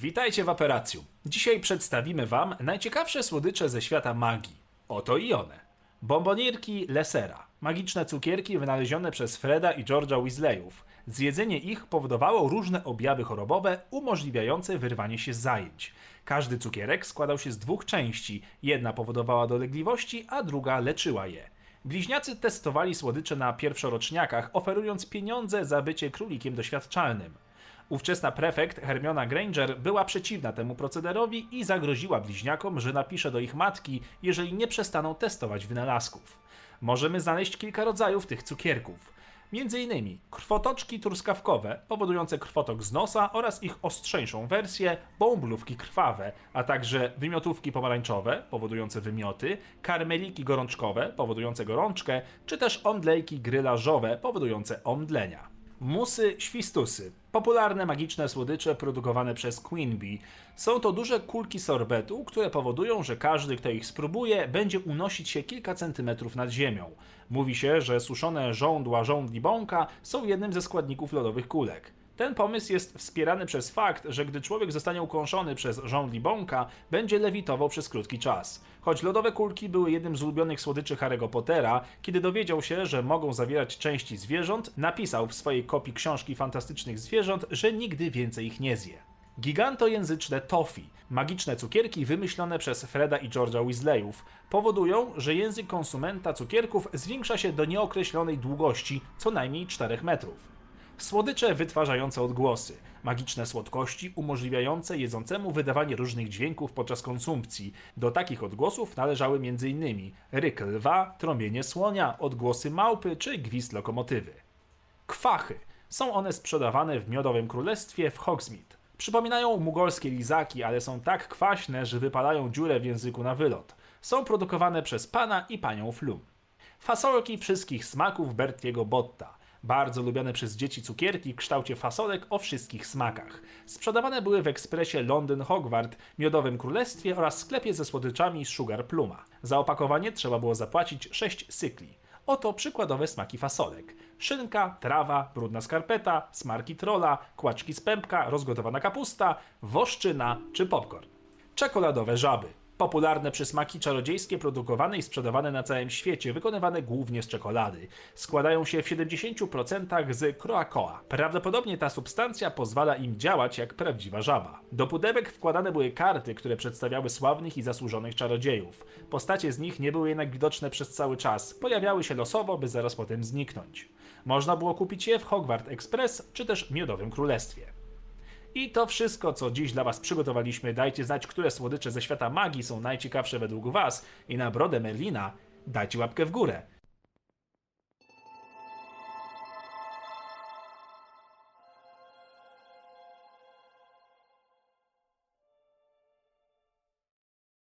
Witajcie w Aperacju. Dzisiaj przedstawimy Wam najciekawsze słodycze ze świata magii. Oto i one. Bombonierki Lesera. Magiczne cukierki wynalezione przez Freda i George'a Weasleyów. Zjedzenie ich powodowało różne objawy chorobowe umożliwiające wyrwanie się z zajęć. Każdy cukierek składał się z dwóch części. Jedna powodowała dolegliwości, a druga leczyła je. Bliźniacy testowali słodycze na pierwszoroczniakach, oferując pieniądze za bycie królikiem doświadczalnym. Ówczesna prefekt Hermiona Granger była przeciwna temu procederowi i zagroziła bliźniakom, że napisze do ich matki, jeżeli nie przestaną testować wynalazków. Możemy znaleźć kilka rodzajów tych cukierków. Między innymi krwotoczki truskawkowe, powodujące krwotok z nosa oraz ich ostrzejszą wersję, bąblówki krwawe, a także wymiotówki pomarańczowe, powodujące wymioty, karmeliki gorączkowe, powodujące gorączkę, czy też omdlejki grylażowe, powodujące omdlenia. Musy świstusy. Popularne magiczne słodycze produkowane przez Queen Bee. Są to duże kulki sorbetu, które powodują, że każdy, kto ich spróbuje, będzie unosić się kilka centymetrów nad ziemią. Mówi się, że suszone żądła żądli bąka są jednym ze składników lodowych kulek. Ten pomysł jest wspierany przez fakt, że gdy człowiek zostanie ukąszony przez żądli bąka, będzie lewitował przez krótki czas. Choć lodowe kulki były jednym z ulubionych słodyczy Harry'ego Pottera, kiedy dowiedział się, że mogą zawierać części zwierząt, napisał w swojej kopii książki fantastycznych zwierząt, że nigdy więcej ich nie zje. Gigantojęzyczne tofi, magiczne cukierki wymyślone przez Freda i George'a Weasleyów, powodują, że język konsumenta cukierków zwiększa się do nieokreślonej długości, co najmniej 4 metrów. Słodycze wytwarzające odgłosy, magiczne słodkości umożliwiające jedzącemu wydawanie różnych dźwięków podczas konsumpcji. Do takich odgłosów należały m.in. ryk lwa, trąbienie słonia, odgłosy małpy czy gwizd lokomotywy. Kwachy. Są one sprzedawane w Miodowym Królestwie w Hogsmeade. Przypominają mugolskie lizaki, ale są tak kwaśne, że wypalają dziurę w języku na wylot. Są produkowane przez pana i panią Flum. Fasolki wszystkich smaków Bertiego Botta. Bardzo lubiane przez dzieci cukierki w kształcie fasolek o wszystkich smakach. Sprzedawane były w ekspresie Londyn Hogwart, Miodowym Królestwie oraz sklepie ze słodyczami Sugar Pluma. Za opakowanie trzeba było zapłacić 6 cykli. Oto przykładowe smaki fasolek. Szynka, trawa, brudna skarpeta, smarki trola, kłaczki z pępka, rozgotowana kapusta, woszczyna czy popcorn. Czekoladowe żaby. Popularne przysmaki czarodziejskie produkowane i sprzedawane na całym świecie, wykonywane głównie z czekolady. Składają się w 70% z kroakoa. Prawdopodobnie ta substancja pozwala im działać jak prawdziwa żaba. Do pudełek wkładane były karty, które przedstawiały sławnych i zasłużonych czarodziejów. Postacie z nich nie były jednak widoczne przez cały czas, pojawiały się losowo, by zaraz potem zniknąć. Można było kupić je w Hogwart Express czy też Miodowym Królestwie. I to wszystko, co dziś dla Was przygotowaliśmy. Dajcie znać, które słodycze ze świata magii są najciekawsze według Was i na brodę Merlina dajcie łapkę w górę.